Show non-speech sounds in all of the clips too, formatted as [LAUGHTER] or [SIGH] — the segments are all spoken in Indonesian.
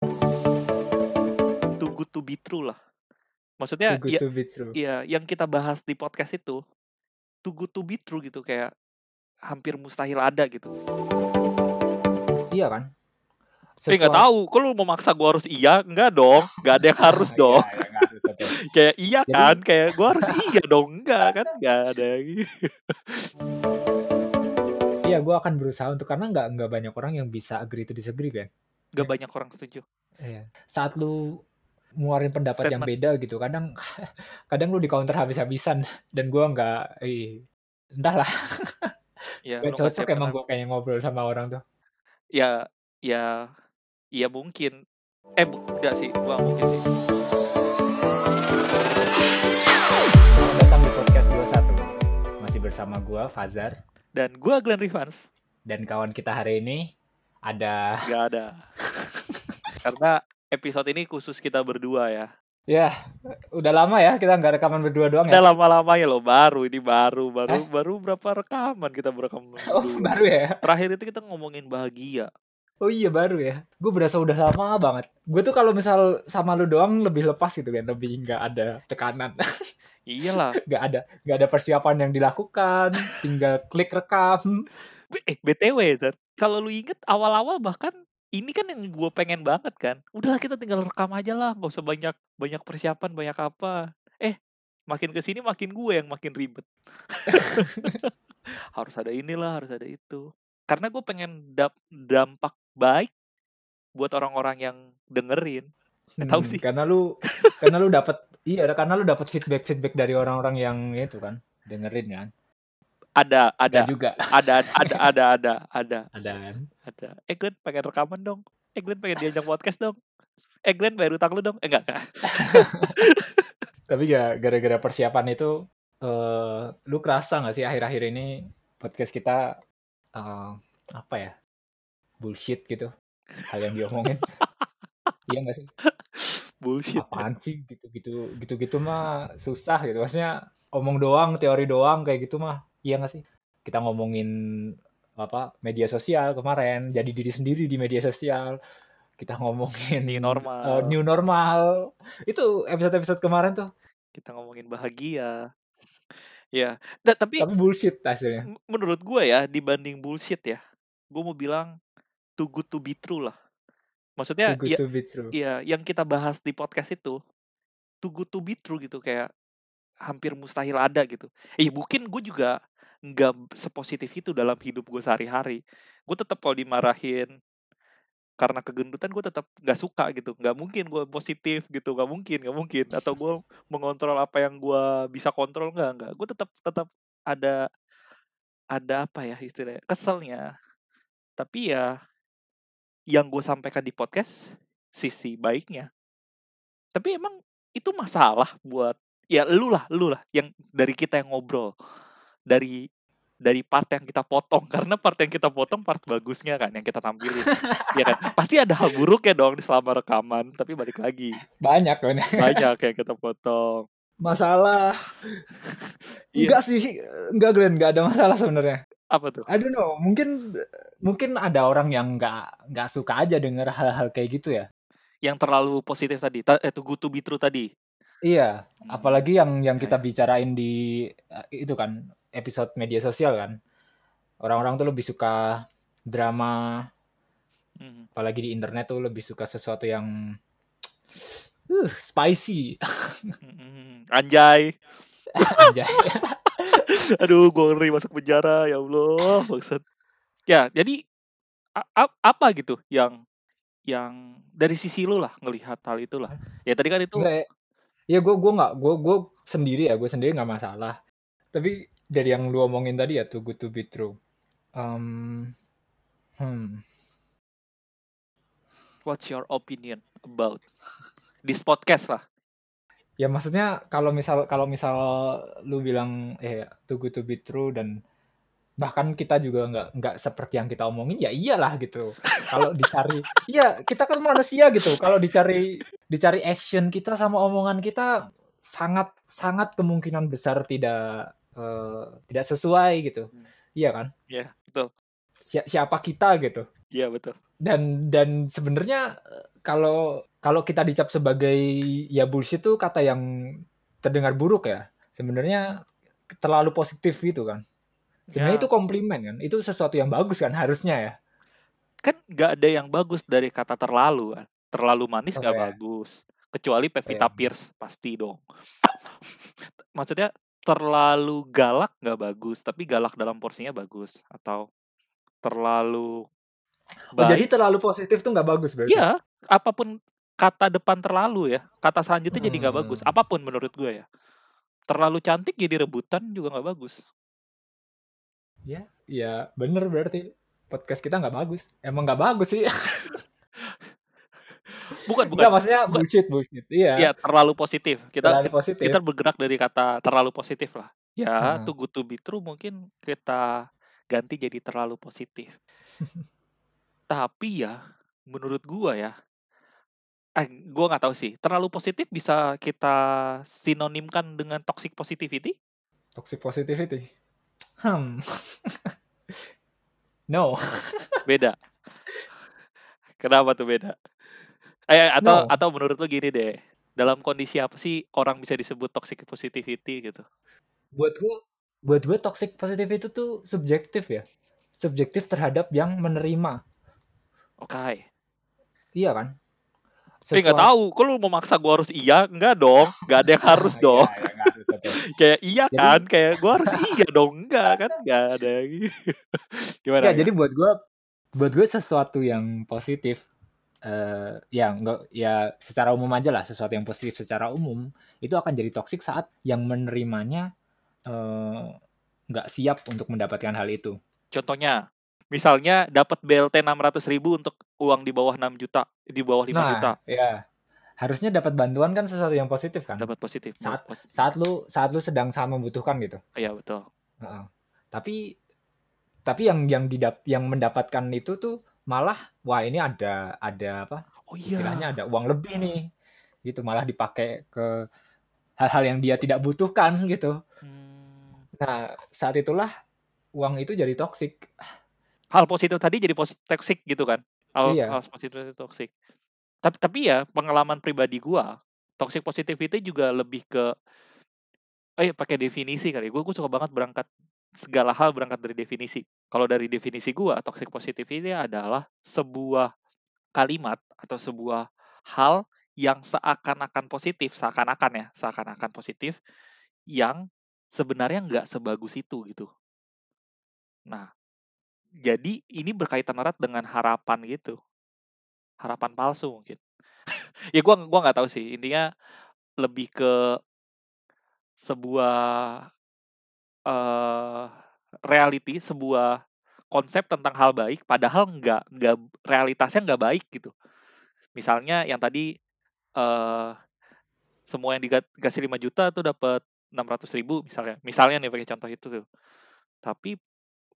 Too good to be true lah. Maksudnya Too good ya to be true. iya, yang kita bahas di podcast itu, too good to be true gitu, kayak hampir mustahil ada gitu. Iya kan? Eh, nggak tahu, kok lu mau maksa gua harus iya? Enggak dong, nggak ada yang [LAUGHS] harus Iya, dong. iya, nggak harus, [LAUGHS] oke. Kayak iya Jadi kan, kayak gua harus iya dong, enggak kan, nggak ada. Iya, gue akan berusaha untuk karena nggak nggak banyak orang yang bisa agree to disagree kan. Nggak Ya. banyak orang setuju. Iya. Saat lu ngeluarin pendapat yang Statement. beda gitu, kadang [LAUGHS] kadang lu di counter habis-habisan dan gua nggak, entahlah. [LAUGHS] Ya, Gak cocok emang menang. gue kayak ngobrol sama orang tuh. Ya ya ya mungkin. Eh, bu enggak sih, gua mungkin sih. Selamat datang di podcast 21. Masih bersama gua Fazar Dan gua Glenn Rivans, dan kawan kita hari ini ada nggak ada. Karena episode ini khusus kita berdua ya. ya udah lama ya kita nggak rekaman berdua doang Udah ya. lama-lamanya loh, baru ini baru baru Eh? baru berapa rekaman kita berekam Oh berdua. baru ya? Terakhir itu kita ngomongin bahagia. Oh iya baru ya. Gue berasa udah lama banget. Gue tuh kalau misal sama lu doang lebih lepas gitu kan, lebih nggak ada tekanan, Iyalah. [LAUGHS] nggak ada nggak ada persiapan yang dilakukan, tinggal klik rekam. Eh, BTW, Zat, kalau lu inget awal-awal bahkan ini kan yang gue pengen banget kan. Udahlah kita tinggal rekam aja lah, nggak usah banyak banyak persiapan, banyak apa. Eh, makin ke sini makin gue yang makin ribet. [LAUGHS] harus ada inilah, harus ada itu. Karena gue pengen dampak baik buat orang-orang yang dengerin. Nggak tahu Hmm, sih. karena lu karena lu dapat iya karena lu dapat feedback feedback dari orang-orang yang itu kan dengerin kan. Ada, ada, juga ada, ada, ada, ada, ada, ada kan. ada. Eh, Glenn pengen rekaman dong. Eh, Glenn pengen diajak podcast dong. Eh, Glenn bayar utang lu dong. Eh, enggak, enggak. [LAUGHS] Tapi ya gara-gara persiapan itu eh lu kerasa nggak sih akhir-akhir ini podcast kita eh, apa ya bullshit gitu hal yang diomongin iya nggak sih Bullshit. apaan sih gitu-gitu gitu-gitu mah susah gitu maksudnya omong doang teori doang kayak gitu mah iya nggak sih kita ngomongin apa media sosial kemarin jadi diri sendiri di media sosial kita ngomongin New normal. eh, new normal itu episode-episode kemarin tuh Kita ngomongin bahagia. Ya, da- tapi tapi bullshit hasilnya menurut gue ya dibanding bullshit ya, gue mau bilang too good to be true lah. Maksudnya too good ya, to be true ya yang kita bahas di podcast itu too good to be true gitu kayak hampir mustahil ada gitu. Eh mungkin gue juga nggak sepositif itu dalam hidup gue sehari-hari. Gue tetap kalau dimarahin karena kegendutan gue tetap nggak suka gitu. Nggak mungkin gue positif gitu nggak mungkin nggak mungkin. Atau gue mengontrol apa yang gue bisa kontrol nggak nggak. Gue tetap tetap ada ada apa ya istilahnya keselnya. Tapi ya yang gue sampaikan di podcast sisi baiknya. Tapi emang itu masalah buat ya lu lah lu lah yang dari kita yang ngobrol dari dari part yang kita potong. [LAUGHS] Karena part yang kita potong part bagusnya kan yang kita tampilin. Ya kan? [LAUGHS] Pasti ada hal buruk ya dong di selama rekaman tapi balik lagi. Banyak kan? Banyak yang kita potong. Masalah. [LAUGHS] Iya. enggak sih enggak Glenn. Enggak ada masalah sebenarnya. Apa tuh? I don't know. Mungkin mungkin ada orang yang nggak nggak suka aja denger hal-hal kayak gitu ya. Yang terlalu positif tadi ta- eh, to good to be true tadi. Iya. Hmm. apalagi yang yang Ya, kita bicarain di eh, itu kan episode media sosial kan orang-orang tuh lebih suka drama Hmm. apalagi di internet tuh lebih suka sesuatu yang uh, spicy Hmm. anjay [LAUGHS] Anjay. [LAUGHS] aduh gue ngeri masuk penjara ya allah maksud ya jadi apa gitu yang yang dari sisi lu lah ngelihat hal itu lah ya tadi kan itu ya. Ya gue gue nggak gue gue sendiri ya gue sendiri nggak masalah. Tapi dari yang lu omongin tadi ya too good to be true. Um, hmm. what's your opinion about this podcast lah Ya maksudnya kalau misal kalau misal lu bilang eh too good to be true dan bahkan kita juga nggak nggak seperti yang kita omongin ya iyalah gitu. Kalau dicari, [LAUGHS] iya kita kan manusia gitu. Kalau dicari dicari action kita sama omongan kita sangat sangat kemungkinan besar tidak eh, tidak sesuai gitu. Hmm. Iya kan? ya betul Si- siapa kita gitu Iya betul. Dan dan sebenarnya eh, kalau kalau kita dicap sebagai ya bullshit tuh kata yang terdengar buruk ya. Sebenarnya terlalu positif gitu kan. Sebenarnya Ya. itu komplimen kan. Itu sesuatu yang bagus kan harusnya ya. Kan nggak ada yang bagus dari kata terlalu kan. Terlalu manis Oh nggak ya. bagus. Kecuali Pevita iya. Pierce pasti dong. [COUGHS] Maksudnya terlalu galak nggak bagus, tapi galak dalam porsinya bagus. Atau terlalu Oh jadi terlalu positif tuh nggak bagus berarti. Iya, apa pun kata depan terlalu ya, kata selanjutnya jadi nggak bagus. Hmm. Apa pun menurut gue ya. Terlalu cantik jadi rebutan juga nggak bagus. Ya, ya bener berarti podcast kita nggak bagus. Emang nggak bagus sih. [LAUGHS] Bukan, bukan. Nggak maksudnya bukan. bullshit bullshit. Iya. Iya, terlalu positif. Kita Terlalu positif. kita bergerak dari kata terlalu positif lah. Ya, Hmm. too good to be true mungkin kita ganti jadi terlalu positif. [LAUGHS] Tapi ya, menurut gua ya, eh gua nggak tahu sih. Terlalu positif bisa kita sinonimkan dengan toxic positivity? Toxic positivity. Hmm. [LAUGHS] no. Beda. [LAUGHS] Kenapa tuh beda? Eh atau No. atau menurut lu gini deh. Dalam kondisi apa sih orang bisa disebut toxic positivity gitu? Buat gua buat gua toxic positivity itu tuh subjektif ya. Subjektif terhadap yang menerima. Oke. Iya kan? Eh nggak tahu, kok lu mau maksa gua harus iya? Enggak dong, nggak ada yang [LAUGHS] harus dong. Iya, ya, harus, oke. [LAUGHS] Kayak iya Jadi- kan, kayak gua harus iya dong, enggak kan? Nggak ada yang [LAUGHS] gimana? Ya? jadi buat gua buat gue sesuatu yang positif eh ya enggak ya secara umum aja lah sesuatu yang positif secara umum itu akan jadi toksik saat yang menerimanya eh nggak siap untuk mendapatkan hal itu. Contohnya, misalnya dapat BLT 600 ribu untuk uang di bawah 6 juta, di bawah 5 Nah, juta, ya harusnya dapat bantuan kan sesuatu yang positif kan. dapat positif. Saat Pos- saat lu saat lu sedang sangat membutuhkan gitu. Iya betul. Heeh. Tapi tapi yang yang didap yang mendapatkan itu tuh malah wah ini ada ada apa Oh iya. istilahnya ada uang lebih nih gitu malah dipakai ke hal-hal yang dia tidak butuhkan gitu. Hmm. Nah saat itulah uang itu jadi toksik. Hal positif tadi jadi toxic gitu kan? Hal, Iya. hal positif itu toxic. Tapi tapi ya pengalaman pribadi gua, toxic positivity juga lebih ke eh pakai definisi kali. Gue gue suka banget berangkat segala hal berangkat dari definisi. Kalau dari definisi gua, toxic positivity adalah sebuah kalimat atau sebuah hal yang seakan-akan positif, seakan-akan ya, seakan-akan positif yang sebenarnya nggak sebagus itu gitu. Nah, jadi ini berkaitan erat dengan harapan gitu. Harapan palsu mungkin. [LAUGHS] ya gua gua nggak tahu sih. Intinya lebih ke sebuah eh reality, sebuah konsep tentang hal baik padahal nggak nggak realitasnya nggak baik gitu. Misalnya yang tadi eh semua yang dikasih 5 juta tuh dapat 600 ribu misalnya. Misalnya nih pakai contoh itu tuh. Tapi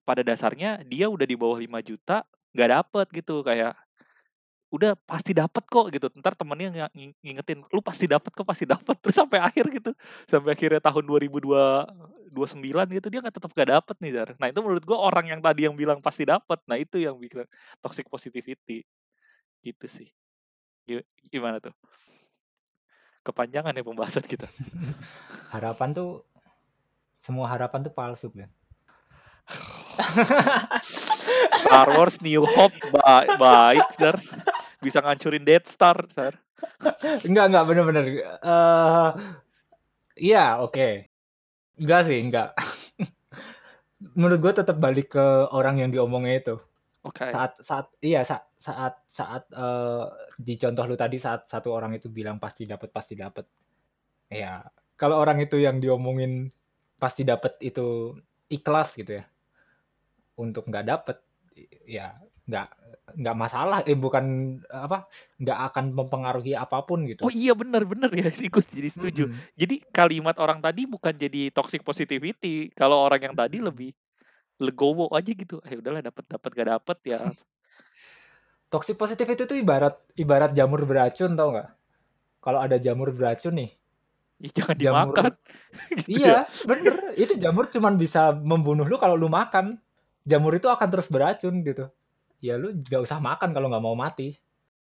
pada dasarnya dia udah di bawah 5 juta nggak dapet gitu kayak udah pasti dapat kok gitu ntar temennya ng- ng- ngingetin lu pasti dapat kok pasti dapat [LAUGHS] terus sampai akhir gitu sampai akhirnya tahun 2029 gitu dia nggak tetap gak dapet nih Dar. nah itu menurut gua orang yang tadi yang bilang pasti dapat nah itu yang bikin toxic positivity gitu sih Gi- gimana tuh kepanjangan ya pembahasan kita [LAUGHS] Harapan tuh semua harapan tuh palsu kan. [LAUGHS] Star Wars New Hope ba- baik Dar. bisa ngancurin Death Star Dar. enggak [LAUGHS] enggak bener-bener. eh iya oke. Enggak sih enggak. [LAUGHS] Menurut gue tetap balik ke orang yang diomongnya itu. oke saat saat iya saat saat saat eh, di contoh lu tadi saat satu orang itu bilang pasti dapat pasti dapat ya kalau orang itu yang diomongin pasti dapat itu ikhlas gitu ya untuk nggak dapet ya nggak nggak masalah eh bukan apa nggak akan mempengaruhi apa pun gitu Oh iya benar benar ya [LAUGHS] sih gue jadi setuju. Mm-mm. Jadi kalimat orang tadi bukan jadi toxic positivity. Kalau orang yang tadi lebih legowo aja gitu. Eh udahlah dapat dapat gak dapat ya. [LAUGHS] toxic positivity itu ibarat ibarat jamur beracun tau nggak kalau ada jamur beracun nih Ih, jangan Jamur. dimakan. [LAUGHS] Gitu ya. Iya, bener. Itu jamur cuman bisa membunuh lu kalau lu makan. Jamur itu akan terus beracun gitu. Ya lu nggak usah makan kalau nggak mau mati.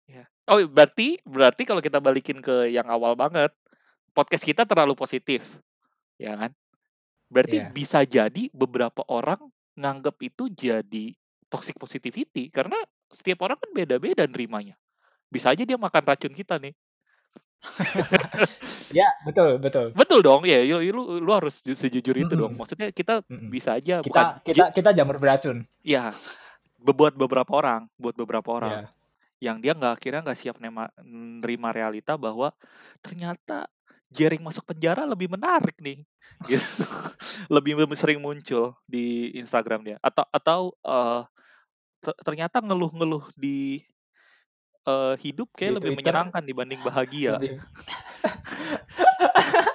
Ya. Oh, berarti berarti kalau kita balikin ke yang awal banget, podcast kita terlalu positif, ya kan? Berarti Iya. bisa jadi beberapa orang nganggep itu jadi toxic positivity karena setiap orang kan beda-beda nerimanya. Bisa aja dia makan racun kita nih. [LAUGHS] Ya, betul betul. Betul dong, ya lu lu lu harus ju sejujur itu dong. Mhm. Maksudnya kita Mhm. bisa aja bukan Kita kita kita jamur beracun. Iya, be buat beberapa orang buat beberapa orang. Iya. Yang dia nggak akhirnya nggak siap nema nerima realita bahwa ternyata jaring masuk penjara lebih menarik nih, [LAUGHS] gitu. Lebih sering muncul di Instagram dia atau atau, te ternyata ngeluh-ngeluh di, eee, hidup Di kayak lebih Twitter menyenangkan dibanding bahagia. [LAUGHS]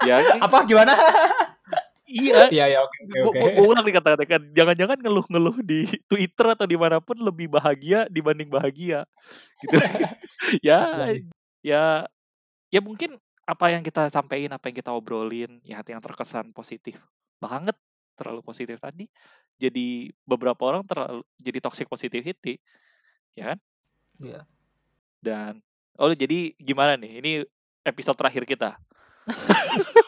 Ya, ini Apa gimana? Iya. Iya iya, oke oke Gua oke. gua gua ulang nih kata-katanya kan, jangan-jangan ngeluh-ngeluh di Twitter atau di mana pun lebih bahagia dibanding bahagia, gitu. [LAUGHS] Ya Waduh. ya ya mungkin apa yang kita sampein, apa yang kita obrolin, ya yang terkesan positif banget, terlalu positif tadi, jadi beberapa orang terlalu jadi toxic positivity, ya kan? Iya. Dan oh jadi gimana nih, ini episode terakhir kita? [LAUGHS]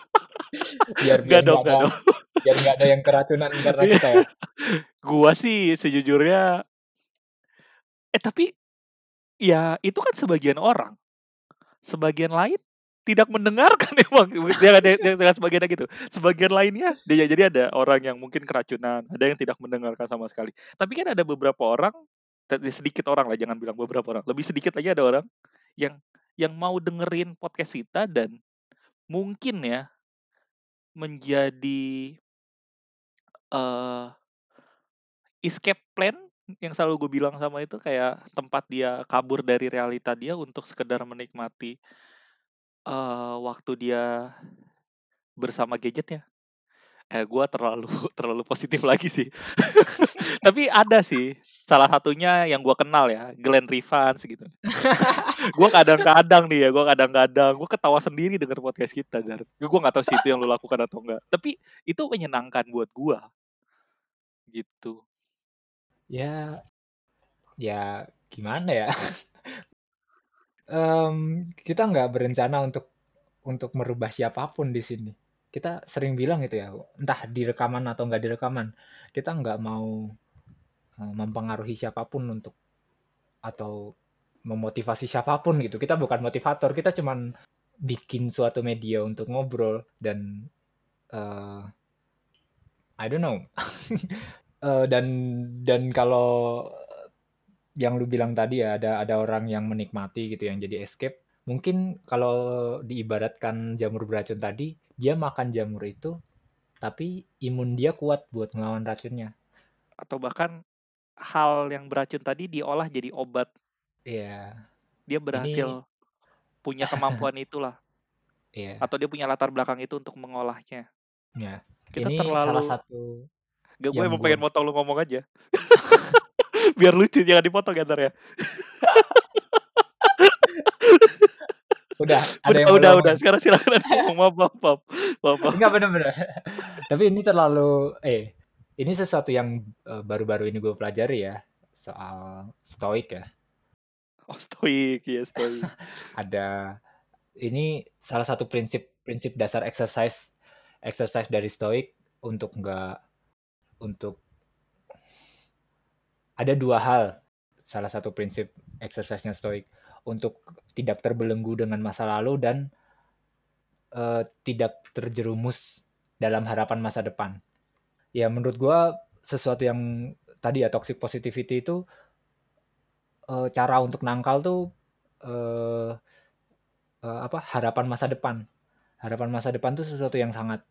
Biar biar nggak enggak ada dong. [LAUGHS] biar nggak ada yang keracunan karena Iya. kita ya. Gua sih sejujurnya eh tapi, ya itu kan sebagian orang. Sebagian lain tidak mendengarkan [LAUGHS] emang, jangan jangan sebagiannya gitu. Sebagian lainnya ya jadi ada orang yang mungkin keracunan, ada yang tidak mendengarkan sama sekali. Tapi kan ada beberapa orang, te sedikit orang lah, jangan bilang beberapa orang, lebih sedikit lagi ada orang yang yang mau dengerin podcast kita dan mungkin ya menjadi eee escape plan yang selalu gue bilang sama itu kayak tempat dia kabur dari realita dia untuk sekedar menikmati eee, waktu dia bersama gadget-nya. Eh, gua terlalu [LAUGHS] terlalu positif lagi sih. [LAUGHS] Tapi ada sih, salah satunya yang gua kenal ya, Glenn Rivans gitu. [LAUGHS] Gua kadang-kadang nih ya, gua kadang-kadang gua ketawa sendiri denger podcast kita, Jar. Gua nggak tahu sih itu yang lu lakukan atau enggak, tapi itu menyenangkan buat gua. Gitu. Ya ya gimana ya? Mmm, kita nggak berencana untuk untuk merubah siapa pun di sini. Kita sering bilang gitu ya, entah di rekaman atau nggak di rekaman, kita nggak mau, eee, mempengaruhi siapa pun untuk atau memotivasi siapa pun gitu. Kita bukan motivator, kita cuman bikin suatu media untuk ngobrol dan, eee I don't know. Eee, [LAUGHS] dan dan kalau yang lu bilang tadi ya, ada ada orang yang menikmati gitu, yang jadi escape, mungkin kalau diibaratkan jamur beracun tadi, dia makan jamur itu, tapi imun dia kuat buat ngelawan racunnya. Atau bahkan hal yang beracun tadi diolah jadi obat. Iya. Dia Ini berhasil punya [LAUGHS] kemampuan itulah. Iya. Atau dia punya latar belakang itu untuk mengolahnya. Ya, Kita ini salah terlalu satu Gak, gue emang gua pengen motong lu ngomong aja. [LAUGHS] Biar lucu, jangan dipotong ya entar ya. [LAUGHS] Udah, ada Udah yang udah udah, sekarang silakan ngomong, maaf maaf maaf maaf bener bener. [LAUGHS] Tapi ini terlalu eh, ini sesuatu yang, eee, baru-baru ini gue pelajari ya, soal stoik ya. Oh, stoik, iya stoik. [LAUGHS] Ada ini salah satu prinsip prinsip dasar exercise exercise dari stoik untuk nggak untuk ada 2 hal, salah satu prinsip exercise-nya stoik, untuk tidak terbelenggu dengan masa lalu dan, eee, tidak terjerumus dalam harapan masa depan. Ya menurut gua sesuatu yang tadi ya, toxic positivity itu, eee, cara untuk nangkal tuh, eee eee, apa, harapan masa depan. Harapan masa depan tuh sesuatu yang sangat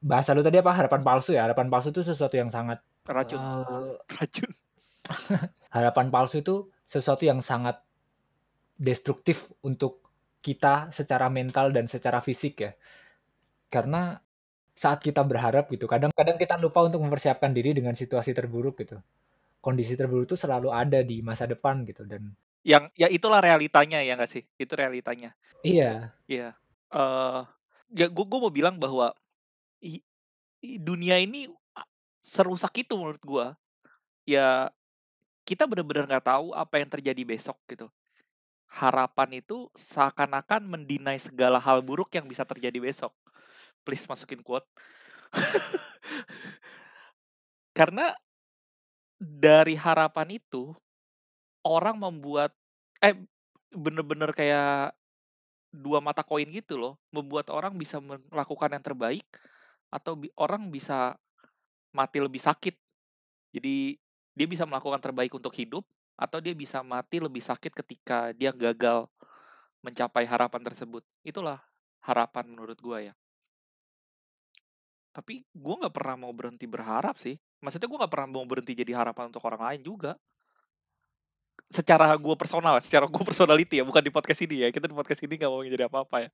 bahasa lu tadi apa, harapan palsu ya? Harapan palsu itu sesuatu yang sangat, Racun eee racun. [LAUGHS] harapan palsu itu sesuatu yang sangat destruktif untuk kita secara mental dan secara fisik ya. Karena saat kita berharap gitu, kadang-kadang kita lupa untuk mempersiapkan diri dengan situasi terburuk gitu. Kondisi terburuk itu selalu ada di masa depan gitu dan Yang ya itulah realitanya ya nggak sih? Itu realitanya. Iya. Iya. Eee, ya gue gue mau bilang bahwa i i dunia ini serusak itu menurut gua. Ya kita bener-bener nggak tahu apa yang terjadi besok gitu. Harapan itu seakan-akan men-deny segala hal buruk yang bisa terjadi besok. Please masukin quote. [LAUGHS] Karena dari harapan itu, orang membuat eh, bener-bener kayak dua mata koin gitu loh, membuat orang bisa melakukan yang terbaik atau bi orang bisa mati lebih sakit. Jadi dia bisa melakukan terbaik untuk hidup atau dia bisa mati lebih sakit ketika dia gagal mencapai harapan tersebut. Itulah harapan menurut gua ya. Tapi gua nggak pernah mau berhenti berharap sih. Maksudnya gua nggak pernah mau berhenti jadi harapan untuk orang lain juga. Secara gua personal, secara gua personality ya, bukan di podcast ini ya. Kita di podcast ini nggak mau jadi apa-apa ya.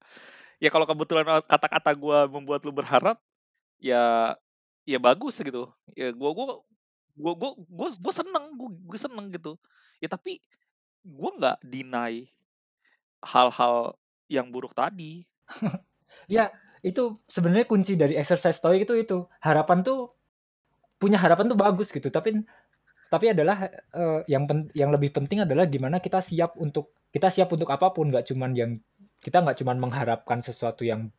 Ya kalau kebetulan e kata-kata gua membuat lu berharap, ya ya bagus gitu. Ya gua gua gua gua gua gua seneng gua gua seneng gitu. Ya tapi gua nggak deny hal-hal yang buruk tadi. Ya, itu sebenarnya kunci dari exercise stoic itu itu. Harapan tuh punya harapan tuh bagus gitu, tapi tapi adalah, eee, yang pen yang lebih penting adalah gimana kita siap untuk kita siap untuk apa pun, nggak cuman yang kita nggak cuman mengharapkan sesuatu yang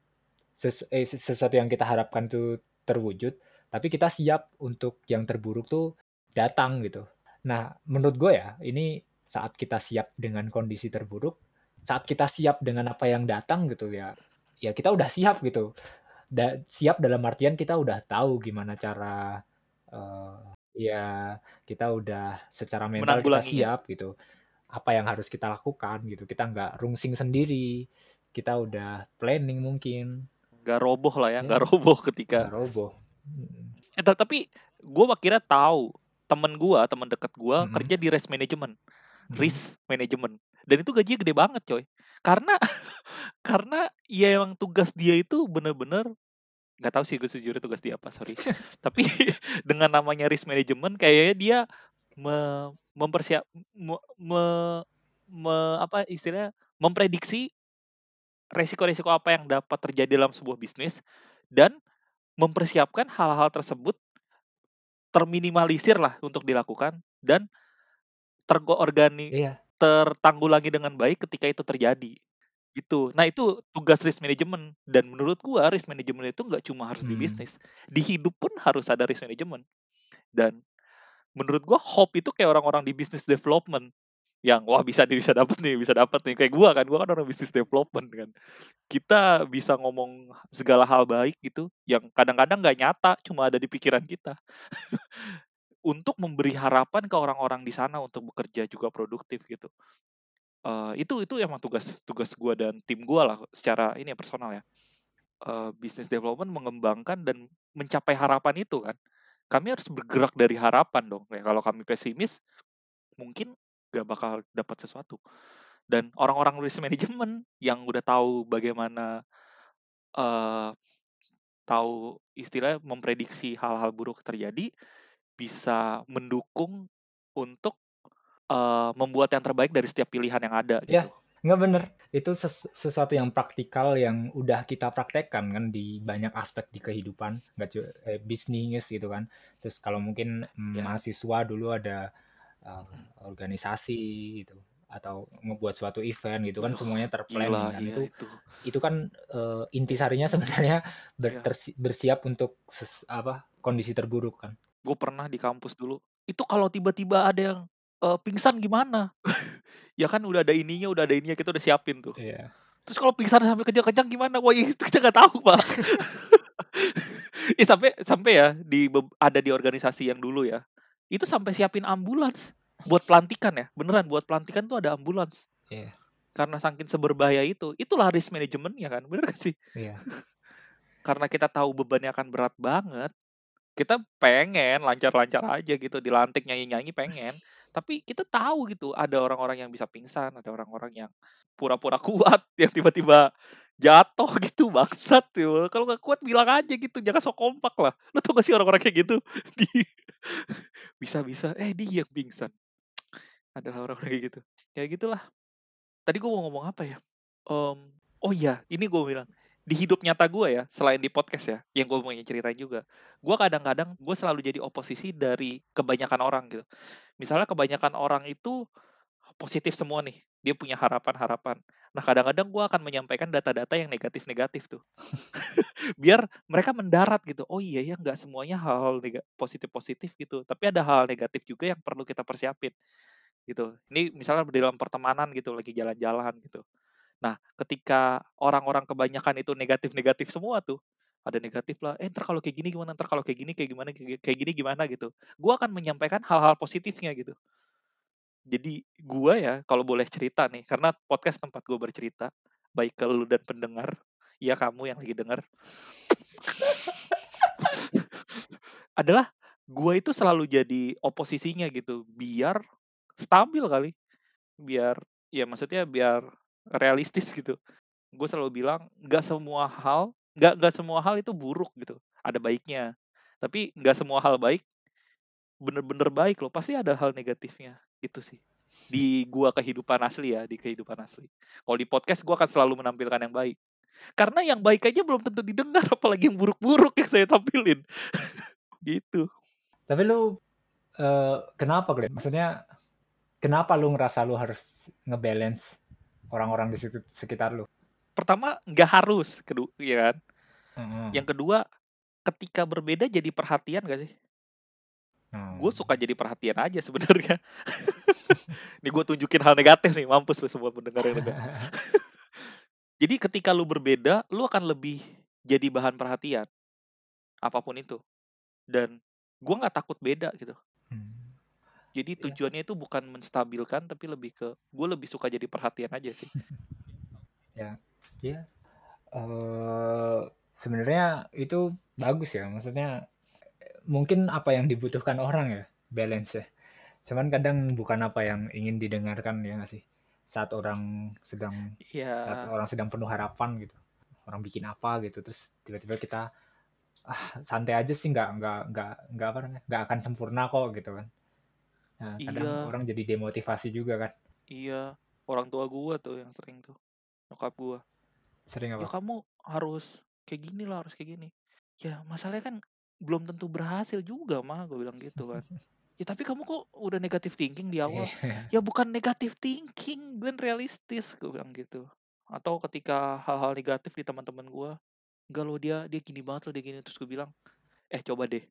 ses eh, sesuatu yang kita harapkan tuh terwujud, tapi kita siap untuk yang terburuk tuh datang gitu. Nah, menurut gue ya, ini saat kita siap dengan kondisi terburuk, saat kita siap dengan apa yang datang gitu ya, ya kita udah siap gitu. Da siap dalam artian kita udah tahu gimana cara, eee, ya kita udah secara mental kita siap gitu. Apa yang harus kita lakukan gitu, kita nggak rungsing sendiri, kita udah planning mungkin. Nggak roboh lah ya, Ya, nggak roboh ketika nggak roboh. Eh, ta tapi gua akhirnya tahu, temen gua, temen deket gua Mhm. kerja di risk management Mhm. risk management dan itu gajinya gede banget coy. Karena [LAUGHS] karena ya emang tugas dia itu bener-bener nggak tahu sih gue sejujurnya tugas dia apa, sorry. [LAUGHS] Tapi [LAUGHS] dengan namanya risk management kayaknya dia me mempersiap me me me apa istilahnya, memprediksi resiko-resiko apa yang dapat terjadi dalam sebuah bisnis dan mempersiapkan hal-hal tersebut terminimalisir lah untuk dilakukan dan terkoordani Iya. tertanggulangi dengan baik ketika itu terjadi, gitu. Nah itu tugas risk management dan menurut gua risk management itu nggak cuma harus di Mmm. bisnis, di hidup pun harus ada risk management. Dan menurut gua hope itu kayak orang-orang di business development yang, wah bisa nih, bisa dapet nih bisa dapet nih, kayak gua kan, gua kan orang business development kan. Kita bisa ngomong segala hal baik gitu, yang kadang-kadang nggak nyata, cuma ada di pikiran kita. [LAUGHS] Untuk memberi harapan ke orang-orang di sana untuk bekerja juga produktif gitu. Eee, itu itu emang tugas tugas gua dan tim gua lah secara ini ya, personal ya. Eee, business development mengembangkan dan mencapai harapan itu kan. Kami harus bergerak dari harapan dong, ya kalau kami pesimis, mungkin nggak bakal dapat sesuatu. Dan orang-orang risk management yang udah tahu bagaimana, eee, tahu istilahnya memprediksi hal-hal buruk terjadi, bisa mendukung untuk, eee, membuat yang terbaik dari setiap pilihan yang ada Ya, gitu. nggak bener. Itu ses sesuatu yang praktikal yang udah kita praktekkan kan di banyak aspek di kehidupan, nggak eee, bisnis gitu kan. Terus kalau mungkin, mmm, Ya. mahasiswa dulu ada, eee, organisasi gitu atau ngebuat suatu event gitu kan Aduh, semuanya ter-planning kan. iya Itu itu. itu kan, eee, intisarinya sebenarnya [LAUGHS] ber Iya. tersi bersiap untuk ses apa, kondisi terburuk kan. Gue pernah di kampus dulu, itu kalau tiba-tiba ada yang, eee, pingsan gimana? [LAUGHS] Ya kan udah ada ininya udah ada ininya, kita udah siapin tuh. Iya. Terus kalau pingsan sambil kejang-kejang gimana? Wah itu kita nggak tahu, Pak. [LAUGHS] Ih sampai sampai ya di ada di organisasi yang dulu ya, itu sampai siapin ambulans buat pelantikan ya, beneran buat pelantikan tuh ada ambulans. Iya. Karena saking seberbahaya itu, itulah risk management-nya kan, bener gak sih? Iya. Karena kita tahu bebannya akan berat banget, kita pengen lancar-lancar aja gitu, dilantik nyanyi-nyanyi pengen, tapi kita tahu gitu ada orang-orang yang bisa pingsan, ada orang-orang yang pura-pura kuat, [LAUGHS] yang tiba-tiba jatuh gitu, bangsat gitu. Kalau nggak kuat bilang aja gitu, jangan sok kompak lah. Lu tau gak sih orang-orang kayak gitu? [LAUGHS] Bisa-bisa, eh dia yang pingsan. Adalah orang-orang kayak gitu. Ya gitulah. Tadi gue mau ngomong apa ya? Mmm, oh iya, ini gue bilang di hidup nyata gue ya, selain di podcast ya, yang gue mau ceritain juga, gue kadang-kadang gue selalu jadi oposisi dari kebanyakan orang gitu. Misalnya kebanyakan orang itu positif semua nih, dia punya harapan-harapan. Nah kadang-kadang gue akan menyampaikan data-data yang negatif-negatif tuh, [LAUGHS] biar mereka mendarat gitu. Oh iya ya, nggak semuanya hal-hal positif-positif gitu, tapi ada hal negatif juga yang perlu kita persiapin gitu. Ini misalnya di dalam pertemanan gitu, lagi jalan-jalan gitu. Nah, ketika orang-orang kebanyakan itu negatif-negatif semua tuh, ada negatif lah, eh ntar kalau kayak gini gimana, ntar kalau kayak gini kayak gimana, kayak gini gimana gitu. Gue akan menyampaikan hal-hal positifnya gitu. Jadi gue ya kalau boleh cerita nih, karena podcast tempat gue bercerita, baik ke lu dan pendengar, ya kamu yang lagi dengar. [LAUGHS] adalah gue itu selalu jadi oposisinya gitu, biar stabil kali, biar ya maksudnya biar realistis gitu. Gue selalu bilang nggak semua hal nggak nggak semua hal itu buruk gitu, ada baiknya. Tapi nggak semua hal baik bener-bener baik loh, pasti ada hal negatifnya, gitu sih. Di gua kehidupan asli ya, di kehidupan asli. Kalau di podcast gua akan selalu menampilkan yang baik. Karena yang baik aja belum tentu didengar, [LAUGHS] apalagi yang buruk-buruk yang saya tampilin. [LAUGHS] gitu. Tapi lu uh, kenapa Glenn? Maksudnya kenapa lu ngerasa lu harus ngebalance orang-orang di sekitar lu? Pertama, nggak harus, kedua, ya kan? Mm-hmm. Yang kedua, ketika berbeda jadi perhatian gak sih? Hmm. Gue suka jadi perhatian aja sebenarnya. [LAUGHS] Nih gue tunjukin hal negatif nih, mampus lu semua pendengar yang [LAUGHS] jadi ketika lu berbeda, lu akan lebih jadi bahan perhatian. Apa pun itu. Dan gue nggak takut beda gitu. Jadi iya. tujuannya itu bukan menstabilkan tapi lebih ke gue lebih suka jadi perhatian aja sih. [LAUGHS] ya, ya. Uh, sebenarnya itu bagus ya. Maksudnya mungkin apa yang dibutuhkan orang ya balance ya. Cuman kadang bukan apa yang ingin didengarkan ya nggak sih saat orang sedang yeah. saat orang sedang penuh harapan gitu orang bikin apa gitu terus tiba-tiba kita ah santai aja sih nggak nggak nggak nggak apa namanya nggak akan sempurna kok gitu kan Nah, kadang iya. orang jadi demotivasi juga kan. Iya, orang tua gua tuh yang sering tuh. Nyokap gua. Sering apa? Ya kamu harus kayak gini lah, harus kayak gini. Ya, masalahnya kan belum tentu berhasil juga mah gue bilang gitu kan. [LAUGHS] ya tapi kamu kok udah negatif thinking di awal. Iya. ya bukan negatif thinking, Glenn realistis gue bilang gitu. Atau ketika hal-hal negatif di teman-teman gua, enggak lo dia dia gini banget loh dia gini terus gue bilang, "Eh coba deh.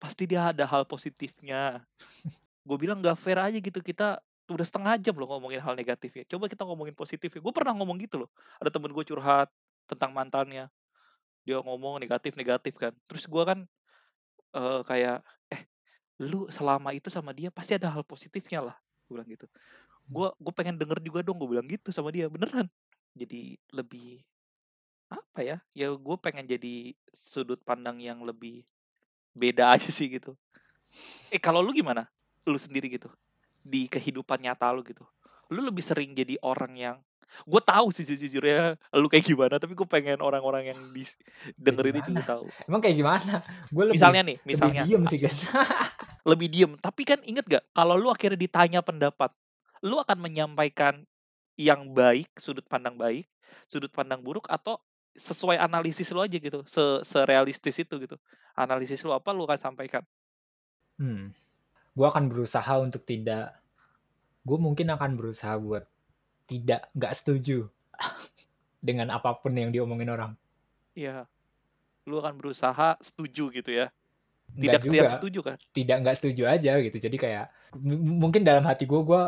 Pasti dia ada hal positifnya gue bilang gak fair aja gitu kita udah setengah jam loh ngomongin hal negatif ya coba kita ngomongin positif ya gue pernah ngomong gitu loh. Ada temen gue curhat tentang mantannya. Dia ngomong negatif negatif kan. Terus gue kan uh, kayak eh lu selama itu sama dia pasti ada hal positifnya lah. Gue bilang gitu. Gue gue pengen denger juga dong gue bilang gitu sama dia beneran. Jadi lebih apa ya ya gue pengen jadi sudut pandang yang lebih beda [LAUGHS] aja sih gitu. Eh kalau lu gimana lu sendiri gitu di kehidupan nyata lu gitu. Lu lebih sering jadi orang yang gue tahu sih sejujurnya lu kayak gimana tapi gue pengen orang-orang yang di dengerin itu tahu. Emang kayak gimana? Gue misalnya nih misalnya. lebih diem sih guys. [LAUGHS] Lebih diem tapi kan inget gak kalau lu akhirnya ditanya pendapat lu akan menyampaikan yang baik sudut pandang baik sudut pandang buruk atau sesuai analisis lu aja gitu se serealistis itu gitu. Analisis lu apa lu akan sampaikan. Hmm gue akan berusaha untuk tidak gue mungkin akan berusaha buat tidak nggak setuju [LAUGHS] dengan apa pun yang diomongin orang. Iya. Lu akan berusaha setuju gitu ya? Tidak juga. tidak setuju kan? Tidak nggak setuju aja gitu. Jadi kayak mungkin dalam hati gue gue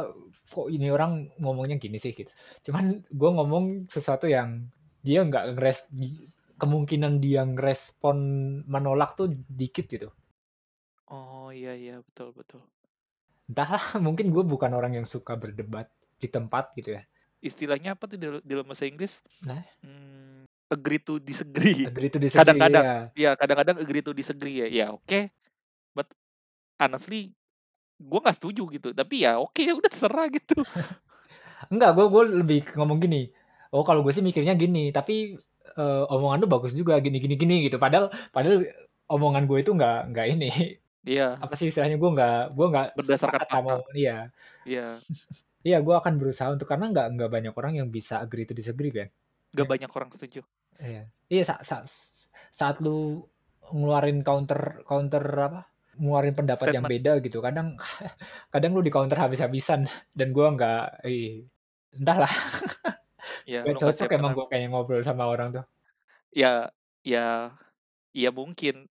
kok ini orang ngomongnya gini sih? gitu. Cuman gue ngomong sesuatu yang dia nggak ngres kemungkinan dia ngerespon menolak tuh dikit gitu iya iya, betul betul. Entahlah, [LAUGHS] mungkin gue bukan orang yang suka berdebat di tempat gitu ya. Istilahnya apa tuh di dalam bahasa Inggris? Nah? Hmm, agree to disagree. Agree to disagree, Kadang-kadang ya. ya kadang-kadang agree to disagree ya. Ya oke. But honestly gue nggak setuju gitu. Tapi ya oke, udah terserah gitu. [LAUGHS] Enggak, gue gue lebih ngomong gini. Oh, kalau gue sih mikirnya gini, tapi uh, omongan lu bagus juga gini gini gini gitu. Padahal padahal omongan gue itu nggak nggak ini [LAUGHS] Iya. Apa sih istilahnya gue nggak gue nggak berdasarkan sama iya. [LAUGHS] Iya. Iya, gue akan berusaha untuk karena nggak nggak banyak orang yang bisa agree to disagree kan. Gak ya. banyak orang setuju. Iya. Iya sa sa saat lu ngeluarin counter counter apa, ngeluarin pendapat yang Statement. beda gitu, kadang [LAUGHS] kadang lu di-counter habis-habisan dan gua nggak ih, entahlah. Ya, nggak cocok emang gua kayaknya ngobrol sama orang tuh. Ya ya ya mungkin.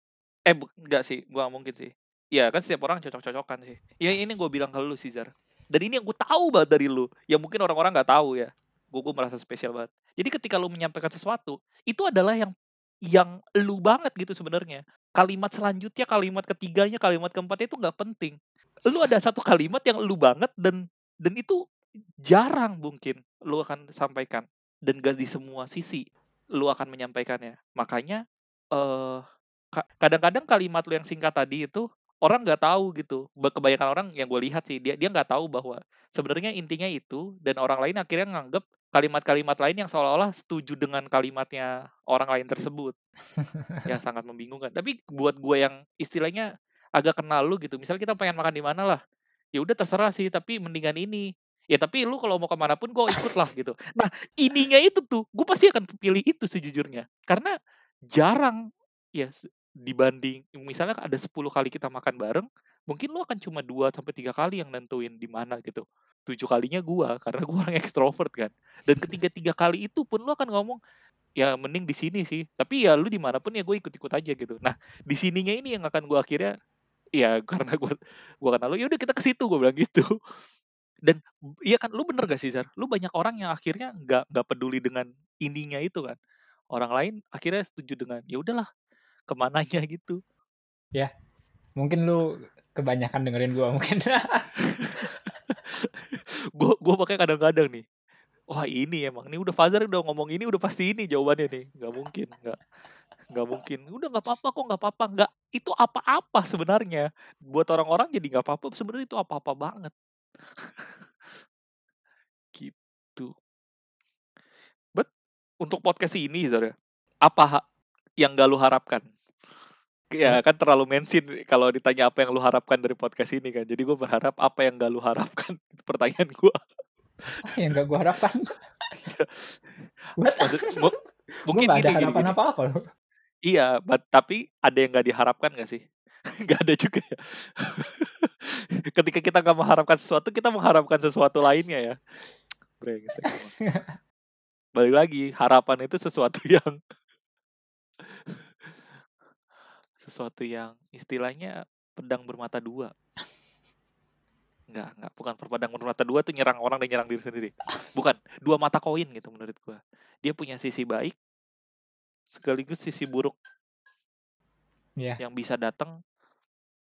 Eh, enggak sih, nggak mungkin sih. Ya kan setiap orang cocok-cocokan sih. Ya ini gua bilang ke lu Zar. Dan ini yang gua tahu banget dari lu, yang mungkin orang-orang nggak tahu ya. Gua merasa spesial banget. Jadi ketika lu menyampaikan sesuatu, itu adalah yang yang lu banget gitu sebenarnya. Kalimat selanjutnya, kalimat ketiganya, kalimat keempatnya itu nggak penting. Lu ada satu kalimat yang lu banget dan dan itu jarang mungkin lu akan sampaikan dan gak di semua sisi lu akan menyampaikannya. Makanya, eee, ka kadang-kadang kalimat lu yang singkat tadi itu orang nggak tahu gitu. Kebanyakan orang yang gue lihat sih, dia dia nggak tahu bahwa sebenarnya intinya itu dan orang lain akhirnya nganggep kalimat-kalimat lain yang seolah-olah setuju dengan kalimatnya orang lain tersebut. Ya [LAUGHS] sangat membingungkan. Tapi buat gue yang istilahnya agak kenal lu gitu, misalnya kita pengen makan di mana lah, ya udah terserah sih, tapi mendingan ini. Ya tapi lu kalau mau ke mana pun kok ikutlah gitu. [LAUGHS] Nah, ininya itu tuh, gue pasti akan pilih itu sejujurnya. Karena jarang ya dibanding misalnya ada 10 kali kita makan bareng, mungkin lu akan cuma 2 sampai 3 kali yang nentuin di mana gitu. 7 kalinya gua, [LAUGHS] karena gua orang ekstrovert kan. Dan ketiga-tiga kali itu pun lu akan ngomong, "Ya mending di sini sih, tapi ya lu di mana pun ya gue ikut-ikut aja," gitu. Nah, di sininya ini yang akan gua akhirnya ya [LAUGHS] karena gua gua kenal lu, "Ya udah kita ke situ," gua bilang gitu. Dan iya kan, lu bener gak sih, Zar? Lu banyak orang yang akhirnya nggak nggak peduli dengan ininya itu kan. Orang lain akhirnya setuju dengan, ya udahlah ke mananya gitu. Ya, mungkin lu kebanyakan dengerin gua mungkin. [LAUGHS] Gua gua makanya kadang-kadang nih, wah ini emang nih udah Faza udah ngomong ini udah pasti ini jawabannya nih, nggak mungkin, nggak nggak mungkin. Udah nggak apa-apa kok, nggak apa-apa, nggak itu apa-apa sebenarnya. Buat orang-orang jadi nggak apa-apa, sebenarnya itu apa-apa banget. [LAUGHS] Gitu. But, untuk podcast ini Zar ya, apa yang nggak lu harapkan? Ya Apa? kan terlalu mention kalau ditanya apa yang lu harapkan dari podcast ini kan. Jadi gua berharap apa yang nggak lu harapkan? [LAUGHS] Pertanyaan. Apa [LAUGHS] yang nggak gua harapkan? [LAUGHS] Iya. Maksud mungkin nggak ada gini harapan gini. apa-apa loh. Iya, but tapi ada yang nggak diharapkan nggak sih? Nggak ada juga ya? Ketika kita nggak mengharapkan sesuatu, kita mengharapkan sesuatu lainnya ya. Brengsek. Balik lagi, harapan itu sesuatu yang sesuatu yang istilahnya pedang bermata dua. Enggak enggak, bukan pedang bermata dua tuh nyerang orang dan nyerang diri sendiri. Bukan, dua mata koin gitu menurut gua. Dia punya sisi baik sekaligus sisi buruk. Iya. Yang bisa datang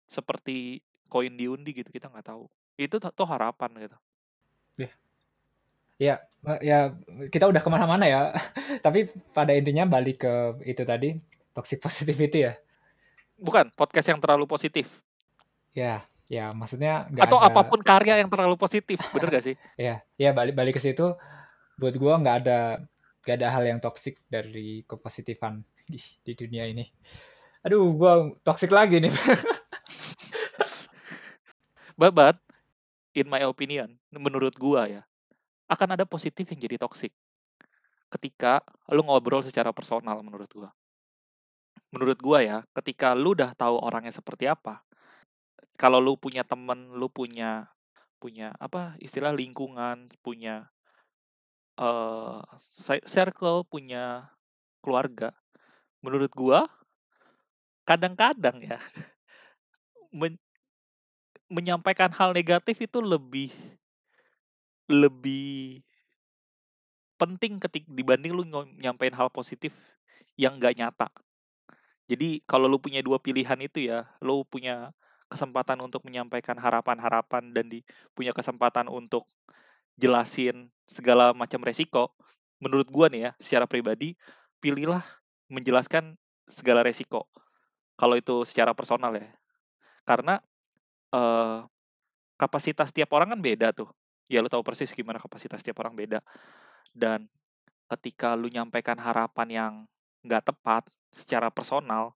seperti koin di undi gitu, kita nggak tahu. Itu tuh harapan gitu. Iya. Ya, ya kita udah ke mana-mana ya. [LAUGHS] Tapi pada intinya balik ke itu tadi, toxic positivity ya? Bukan, podcast yang terlalu positif. Ya, ya maksudnya nggak Atau ada apa pun karya yang terlalu positif, bener gak sih? [LAUGHS] Ya, ya balik balik ke situ, buat gua nggak ada nggak ada hal yang toksik dari kepositifan di di dunia ini. Aduh, gua toksik lagi nih. [LAUGHS] But but, in my opinion, menurut gua ya, akan ada positif yang jadi toksik. Ketika lu ngobrol secara personal menurut gua. Menurut gua ya, ketika lu udah tahu orangnya seperti apa, kalau lu punya temen, lu punya punya apa, istilah lingkungan, punya se circle, punya keluarga, menurut gua kadang-kadang ya, [LAUGHS] men menyampaikan hal negatif itu lebih lebih penting ketik dibanding lu nyampein hal positif yang nggak nyata. Jadi kalau lu punya 2 pilihan itu ya, lu punya kesempatan untuk menyampaikan harapan-harapan dan di punya kesempatan untuk jelasin segala macam resiko, menurut gua nih ya, secara pribadi, pilihlah menjelaskan segala resiko. Kalau itu secara personal ya. Karena, eee, kapasitas tiap orang kan beda tuh. Ya lu tahu persis gimana kapasitas tiap orang beda. Dan ketika lu nyampaikan harapan yang nggak tepat secara personal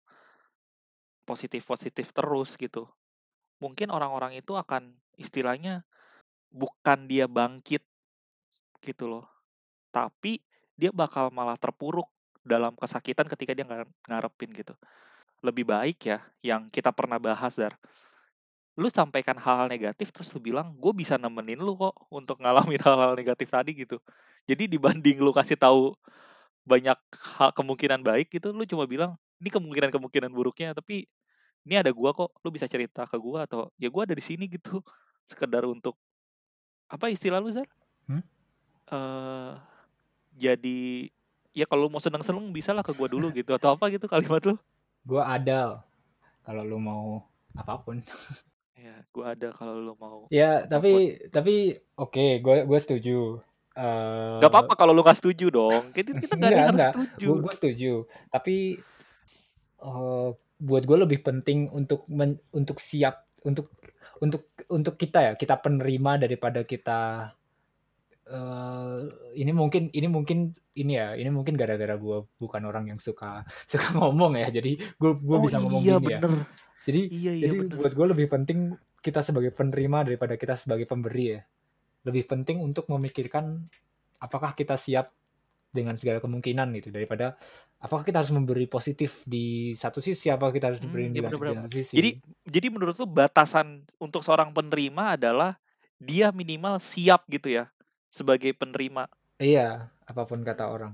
positif-positif terus gitu, mungkin orang-orang itu akan istilahnya bukan dia bangkit gitu loh, tapi dia bakal malah terpuruk dalam kesakitan ketika dia ngarepin gitu. Lebih baik ya yang kita pernah bahas Dar. Lu sampaikan hal-hal negatif terus lu bilang, "Gue bisa nemenin lu kok untuk ngalamin [LAUGHS] hal-hal negatif tadi," gitu. Jadi dibanding lu kasih tahu banyak hal kemungkinan baik gitu, lu cuma bilang, "Ini kemungkinan-kemungkinan buruknya, tapi ini ada gua kok, lu bisa cerita ke gua," atau, "Ya gua ada di sini," gitu. Sekedar untuk apa istilah lu, Zar? Hmm? Eee, jadi ya kalau mau seneng-seneng bisalah ke gua dulu [LAUGHS] gitu, atau apa gitu kalimat lu? Gua ada kalau lu mau apa pun. Ya, gua ada kalau lu mau Ya, apa pun. tapi tapi oke, gue gue setuju. Gak Eee apa-apa kalau lu nggak setuju dong, kita [LAUGHS] kita ada enggak harus enggak, gue setuju. gue setuju. Tapi, eee, buat gue lebih penting untuk men untuk siap untuk untuk untuk kita ya, kita penerima daripada kita eee, ini mungkin ini mungkin ini ya, ini mungkin gara-gara gue bukan orang yang suka [LAUGHS] suka ngomong ya, jadi gue gue Oh bisa ngomong iya gini ya. bener, Jadi iya iya jadi bener. buat gue lebih penting kita sebagai penerima daripada kita sebagai pemberi ya. Lebih penting untuk memikirkan apakah kita siap dengan segala kemungkinan gitu, daripada apakah kita harus memberi positif di satu sisi, apakah kita harus memberi bener negatif di satu sisi. Jadi jadi menurut lu batasan untuk seorang penerima adalah dia minimal siap gitu ya, sebagai penerima? Iya, apa pun kata orang.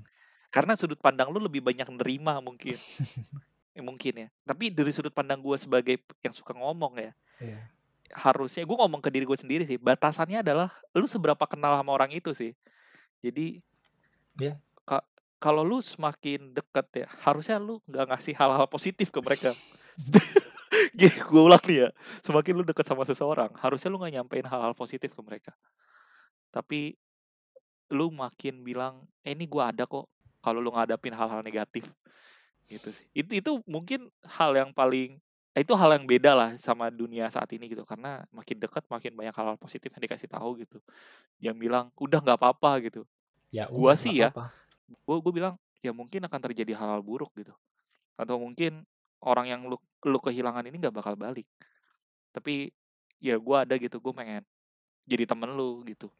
Karena sudut pandang lu lebih banyak nerima mungkin. Ya [LAUGHS] mungkin ya. Tapi dari sudut pandang gua sebagai yang suka ngomong ya, Iya. Harusnya gua ngomong ke diri gue sendiri sih, batasannya adalah lu seberapa kenal sama orang itu sih. Jadi Iya. ka kalau lu semakin deket ya, harusnya lu nggak ngasih hal-hal positif ke mereka. [LAUGHS] Gini, gua ulang nih ya, semakin lu deket sama seseorang, harusnya lu nggak nyampein hal-hal positif ke mereka. Tapi lu makin bilang, "Eh, ini gua ada kok," kalau lu ngadapin hal-hal negatif, gitu sih. Itu itu mungkin hal yang paling eh, itu hal yang beda lah sama dunia saat ini gitu, karena makin dekat makin banyak hal-hal positif yang dikasih tahu gitu. Yang bilang, "Udah nggak apa-apa," gitu. Ya Gua sih ya, gua gua bilang, "Ya mungkin akan terjadi hal-hal buruk," gitu. Atau mungkin orang yang lu lu kehilangan ini nggak bakal balik. Tapi ya gua ada gitu, gua pengen jadi temen lu gitu.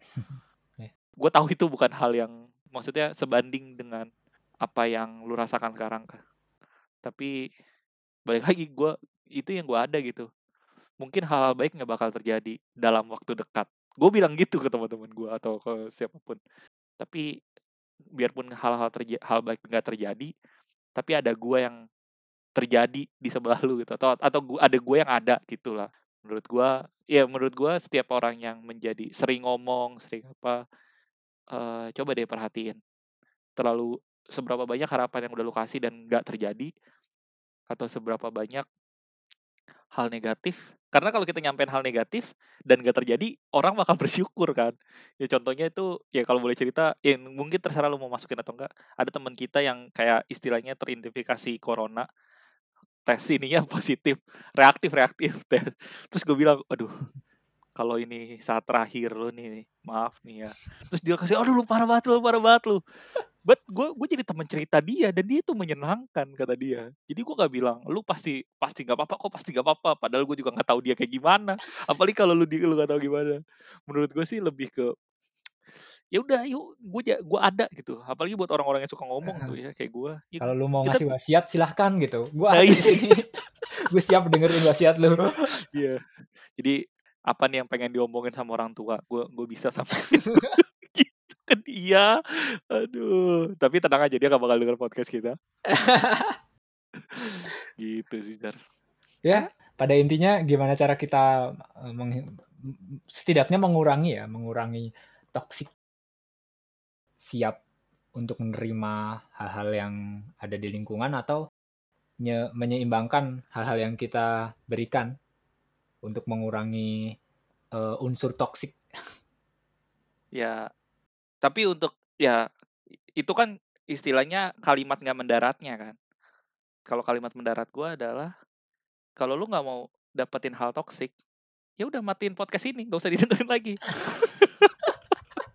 Iya. [LAUGHS] Gua tahu itu bukan hal yang maksudnya sebanding dengan apa yang lu rasakan sekarang. Tapi balik lagi gua itu yang gua ada gitu. Mungkin hal-hal baik nggak bakal terjadi dalam waktu dekat. Gue bilang gitu ke teman-teman gua atau ke siapa pun. Tapi biarpun hal-hal terja hal baik nggak terjadi, tapi ada gua yang terjadi di sebelah lu gitu atau atau gu ada gue yang ada gitulah. Menurut gua ya menurut gua setiap orang yang menjadi sering ngomong, sering apa, eee, coba deh perhatiin. Terlalu seberapa banyak harapan yang udah lu kasih dan nggak terjadi, atau seberapa banyak hal negatif. Karena kalau kita nyampein hal negatif dan nggak terjadi, orang bakal [LAUGHS] bersyukur kan. Ya contohnya itu, ya kalau boleh cerita, ya mungkin terserah lu mau masukin atau enggak, ada teman kita yang kayak istilahnya teridentifikasi corona, tes ininya [LAUGHS] positif, reaktif reaktif [LAUGHS] tes. Terus gue bilang, "Aduh, kalau ini saat terakhir lu nih, maaf nih ya." Terus dia kasih, "Aduh lu parah banget lu parah banget lu." But gue gue jadi teman cerita dia dan dia itu menyenangkan kata dia. Jadi gue nggak bilang, "Lu pasti pasti nggak apa-apa kok, pasti nggak apa-apa." Padahal gue juga nggak tahu dia kayak gimana. Apalagi kalau lu lu nggak tahu gimana. Menurut gue sih lebih ke ya udah yuk, gue ja gue ada gitu. Apalagi buat orang-orang yang suka ngomong tuh Heeh. ya kayak gue, it Kalau lu mau kita ngasih wasiat silahkan gitu, gue Nah ada di iya. sini. [LAUGHS] Gue siap dengerin wasiat lu. Iya. Jadi apa nih yang pengen diomongin sama orang tua, gue gue bisa gitu [LAUGHS] ke [LAUGHS] dia. Aduh, tapi tenang aja dia nggak bakal denger podcast kita. [LAUGHS] Gitu sih, Zar. Ya, pada intinya gimana cara kita, eee, menghi m setidaknya mengurangi ya, mengurangi toxic siap untuk menerima hal-hal yang ada di lingkungan atau nye menyeimbangkan hal-hal yang kita berikan untuk mengurangi, eee, unsur toksik. Ya, tapi untuk ya itu kan istilahnya kalimat nggak mendaratnya kan. Kalau kalimat mendarat gue adalah, kalau lu nggak mau dapetin hal toksik, ya udah matiin podcast ini, nggak usah [LAUGHS] didengerin lagi. [LAUGHS]